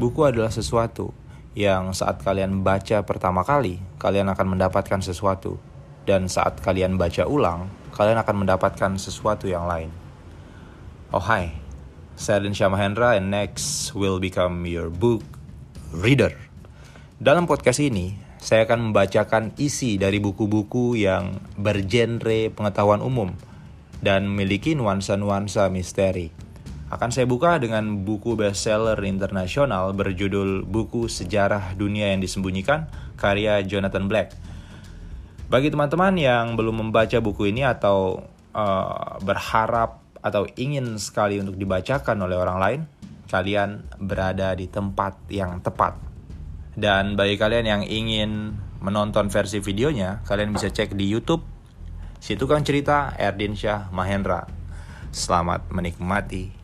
Buku adalah sesuatu yang saat kalian baca pertama kali, kalian akan mendapatkan sesuatu. Dan saat kalian baca ulang, kalian akan mendapatkan sesuatu yang lain. Oh hai, saya Syah Mahendra and next will become your book reader. Dalam podcast ini, saya akan membacakan isi dari buku-buku yang bergenre pengetahuan umum dan memiliki nuansa-nuansa misteri. Akan saya buka dengan buku bestseller internasional berjudul Buku Sejarah Dunia yang Disembunyikan karya Jonathan Black. Bagi teman-teman yang belum membaca buku ini atau uh, berharap atau ingin sekali untuk dibacakan oleh orang lain, kalian berada di tempat yang tepat. Dan bagi kalian yang ingin menonton versi videonya, kalian bisa cek di YouTube Situ kan cerita Erdin Syah Mahendra. Selamat menikmati.